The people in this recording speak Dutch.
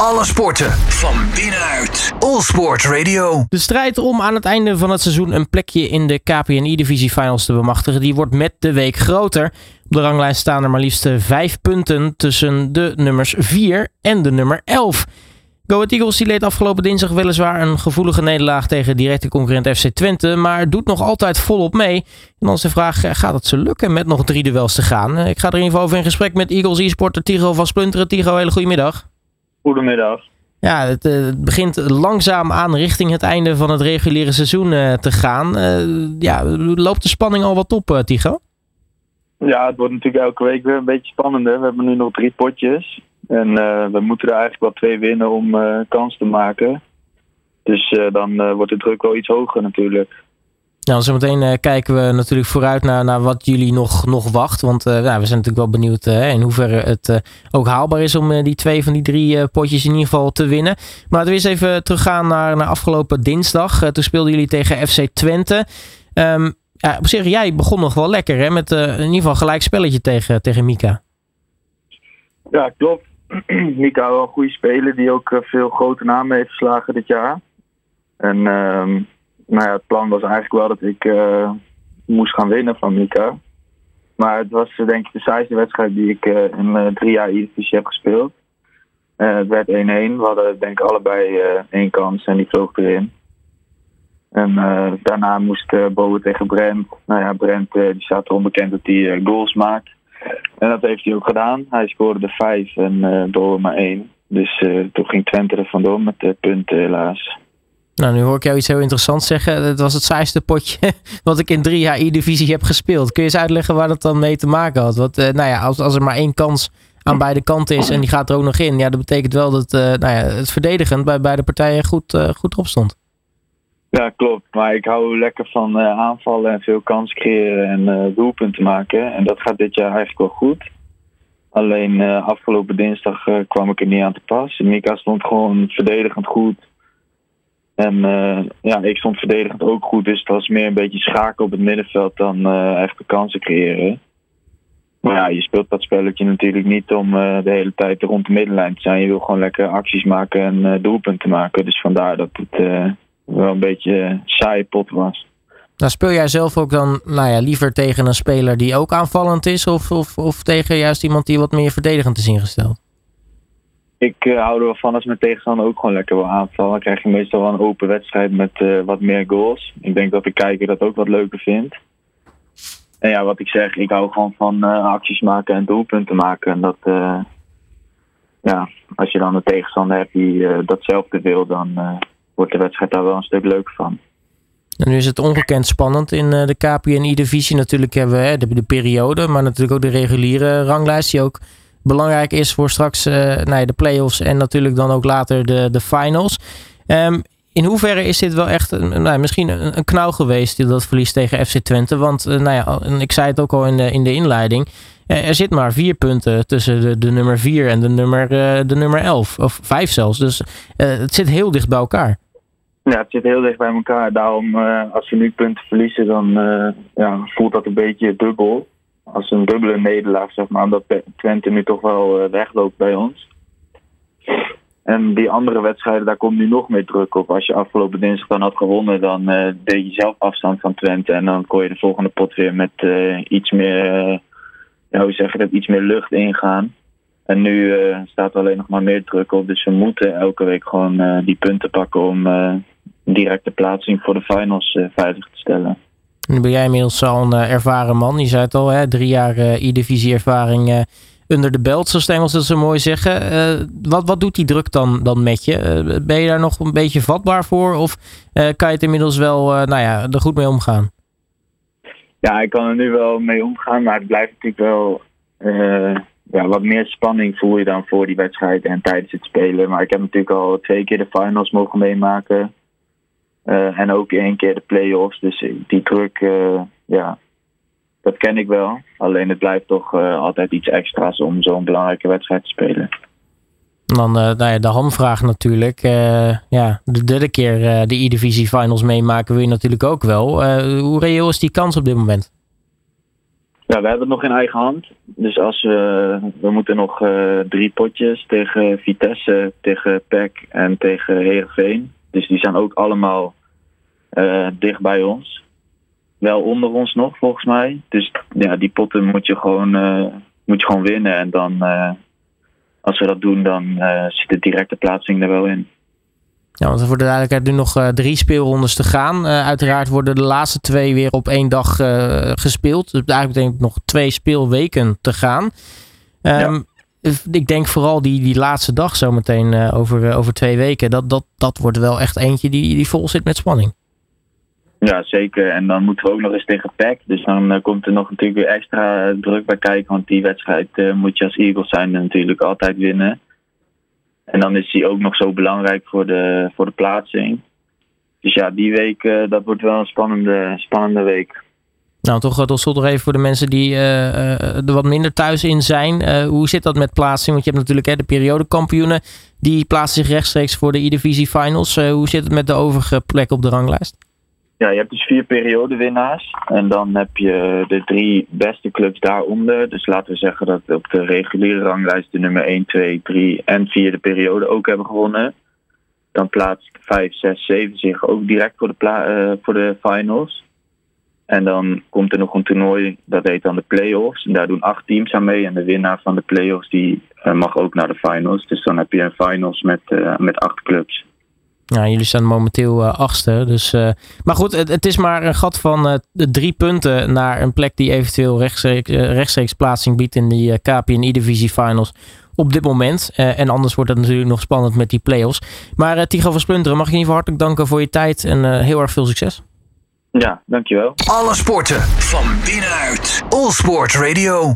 Alle sporten van binnenuit. All Sport Radio. De strijd om aan het einde van het seizoen een plekje in de KPNI-divisie finals te bemachtigen, die wordt met de week groter. Op de ranglijst staan er maar liefst vijf punten tussen de nummers 4 en de nummer 11. Go Ahead Eagles die leed afgelopen dinsdag weliswaar een gevoelige nederlaag tegen directe concurrent FC Twente, maar doet nog altijd volop mee. En dan is de vraag, eh, gaat het ze lukken met nog drie duels te gaan? Eh, Ik ga er in ieder geval over in gesprek met Eagles e-sporter Tigo van Splunteren. Tigo, hele goede middag. Goedemiddag. Ja, het, eh, het begint langzaam aan richting het einde van het reguliere seizoen eh, te gaan. Eh, ja, loopt de spanning al wat op, eh, Tigo? Ja, het wordt natuurlijk elke week weer een beetje spannender. We hebben nu nog drie potjes. En we moeten er eigenlijk wel twee winnen om kans te maken. Dus dan wordt de druk wel iets hoger natuurlijk. Nou, zometeen eh, kijken we natuurlijk vooruit naar, naar wat jullie nog, nog wacht. Want eh, ja, we zijn natuurlijk wel benieuwd eh, in hoeverre het ook haalbaar is om die twee van die drie potjes in ieder geval te winnen. Maar laten we eens even teruggaan naar, naar afgelopen dinsdag. Toen speelden jullie tegen FC Twente. Ehm, ja, op zich, jij begon nog wel lekker hè, met in ieder geval gelijk spelletje tegen, tegen Mika. Ja, klopt. Mika wel een goede speler die ook veel grote namen heeft verslagen dit jaar. En ehm, nou het plan was eigenlijk wel dat ik eh, moest gaan winnen van Mika. Maar het was eh, denk ik de saaiste wedstrijd die ik eh, in drie jaar E-divisie heb gespeeld. Het werd 1-1. We hadden denk ik allebei één kans en die vloog erin. En daarna moest uh, Bowen tegen Brent. Nou ja, Brent die staat erom bekend dat hij goals maakt. En dat heeft hij ook gedaan. Hij scoorde er vijf en eh Bowen maar één. Dus eh, toen ging Twente er vandoor met de punten helaas. Nou, nu hoor ik jou iets heel interessants zeggen. Het was het saaiste potje wat ik in drie jaar E-divisie heb gespeeld. Kun je eens uitleggen waar dat dan mee te maken had? Want eh, nou ja, als, als er maar één kans aan beide kanten is en die gaat er ook nog in. Ja, dat betekent wel dat eh, nou ja, het verdedigend bij beide partijen goed, eh, goed op stond. Ja, klopt. Maar ik hou lekker van aanvallen en veel kans creëren en doelpunten maken. En dat gaat dit jaar eigenlijk wel goed. Alleen afgelopen dinsdag kwam ik er niet aan te pas. Mika stond gewoon verdedigend goed. En eh, ja, ik stond verdedigend ook goed. Dus het was meer een beetje schaken op het middenveld dan eh echt de kansen creëren. Maar ja, je speelt dat spelletje natuurlijk niet om eh, de hele tijd rond de middenlijn te zijn. Je wil gewoon lekker acties maken en doelpunten maken. Dus vandaar dat het wel een beetje een saaie pot was. Nou, speel jij zelf ook dan nou ja, liever tegen een speler die ook aanvallend is? Of, of, of tegen juist iemand die wat meer verdedigend is ingesteld? Ik eh, hou er wel van als mijn tegenstander ook gewoon lekker wil aanvallen. Dan krijg je meestal wel een open wedstrijd met eh, wat meer goals. Ik denk dat de kijker dat ook wat leuker vindt. En ja, wat ik zeg, ik hou gewoon van eh, acties maken en doelpunten maken. En dat, ja, als je dan een tegenstander hebt die datzelfde wil, dan wordt de wedstrijd daar wel een stuk leuker van. En nu is het ongekend spannend in de KPNI-divisie. Natuurlijk hebben we de, de periode, maar natuurlijk ook de reguliere ranglijst. Die ook belangrijk is voor straks eh, nou ja, de play-offs en natuurlijk dan ook later de, de finals. Ehm, in hoeverre is dit wel echt een, nou, misschien een, knauw geweest, dat verlies tegen FC Twente? Want eh, nou ja, ik zei het ook al in de, in de inleiding. eh, er zit maar vier punten tussen de, de nummer 4 en de nummer, de nummer 11. Of vijf zelfs. Dus het zit heel dicht bij elkaar. Ja, het zit heel dicht bij elkaar. Daarom, als we nu punten verliezen, dan ja, voelt dat een beetje dubbel. Als een dubbele nederlaag, zeg maar. Omdat Twente nu toch wel eh, wegloopt bij ons. En die andere wedstrijden, daar komt nu nog meer druk op. Als je afgelopen dinsdag dan had gewonnen, dan eh, deed je zelf afstand van Twente. En dan kon je de volgende pot weer met eh, iets meer, ja, hoe zeg je dat, iets meer lucht ingaan. En nu staat er alleen nog maar meer druk op. Dus we moeten elke week gewoon die punten pakken om direct de plaatsing voor de finals veilig te stellen. Ben jij inmiddels een eh, ervaren man. Je zei het al, hè, drie jaar eh, E-divisie ervaring eh, onder de belt, zoals de Engels dat zo mooi zeggen. Wat, wat doet die druk dan, dan met je? Ben je daar nog een beetje vatbaar voor? Of kan je het inmiddels wel nou ja, er goed mee omgaan? Ja, ik kan er nu wel mee omgaan, maar het blijft natuurlijk wel ja, wat meer spanning voel je dan voor die wedstrijd en tijdens het spelen. Maar ik heb natuurlijk al twee keer de finals mogen meemaken. Eh, en ook één keer de play-offs. Dus die druk, eh, ja, dat ken ik wel. Alleen het blijft toch eh, altijd iets extra's om zo'n belangrijke wedstrijd te spelen. En dan nou ja, de hamvraag natuurlijk. Ja, de derde keer de E-divisie finals meemaken wil je natuurlijk ook wel. Hoe reëel is die kans op dit moment? Ja, we hebben het nog in eigen hand. Dus als we, we moeten nog drie potjes tegen Vitesse, tegen PEC en tegen Heerenveen. Dus die zijn ook allemaal uh, dicht bij ons. Wel onder ons nog, volgens mij. Dus ja, die potten moet je gewoon, uh, moet je gewoon winnen. En dan, als we dat doen, dan zit de directe plaatsing er wel in. Ja, want voor de duidelijkheid nu nog drie speelrondes te gaan. Uiteraard worden de laatste twee weer op één dag gespeeld. Dus eigenlijk betekent nog twee speelweken te gaan. Um, ja. Ik denk vooral die, die laatste dag zometeen over, over twee weken. Dat, dat, dat wordt wel echt eentje die, die vol zit met spanning. Ja, zeker. En dan moeten we ook nog eens tegen PEC. Dus dan komt er nog natuurlijk weer extra druk bij kijken. Want die wedstrijd moet je als Eagles zijn natuurlijk altijd winnen. En dan is hij ook nog zo belangrijk voor de, voor de plaatsing. Dus ja, die week, dat wordt wel een spannende, spannende week. Nou, toch tot slot nog even voor de mensen die uh, er wat minder thuis in zijn. Hoe zit dat met plaatsing? Want je hebt natuurlijk hè, de periodekampioenen. Die plaatsen zich rechtstreeks voor de E-Divisie Finals. hoe zit het met de overige plekken op de ranglijst? Ja, je hebt dus vier periodewinnaars. En dan heb je de drie beste clubs daaronder. Dus laten we zeggen dat op de reguliere ranglijst de nummer 1, 2, 3 en 4 de periode ook hebben gewonnen. Dan plaatst 5, 6, 7 zich ook direct voor de, voor de finals. En dan komt er nog een toernooi, dat heet dan de playoffs. En daar doen acht teams aan mee. En de winnaar van de playoffs die, uh, mag ook naar de finals. Dus dan heb je een finals met, uh, met acht clubs. Ja, jullie staan momenteel uh, achtste. Dus, uh, maar goed, het, is maar een gat van uh, drie punten naar een plek die eventueel rechtstreeks, rechtstreeks plaatsing biedt in die KPN E-Divisie Finals op dit moment. en anders wordt het natuurlijk nog spannend met die play-offs. Maar Tigo van Splunteren, mag ik in ieder geval hartelijk danken voor je tijd en heel erg veel succes. Ja, dankjewel. Alle sporten van binnenuit. All Sport Radio.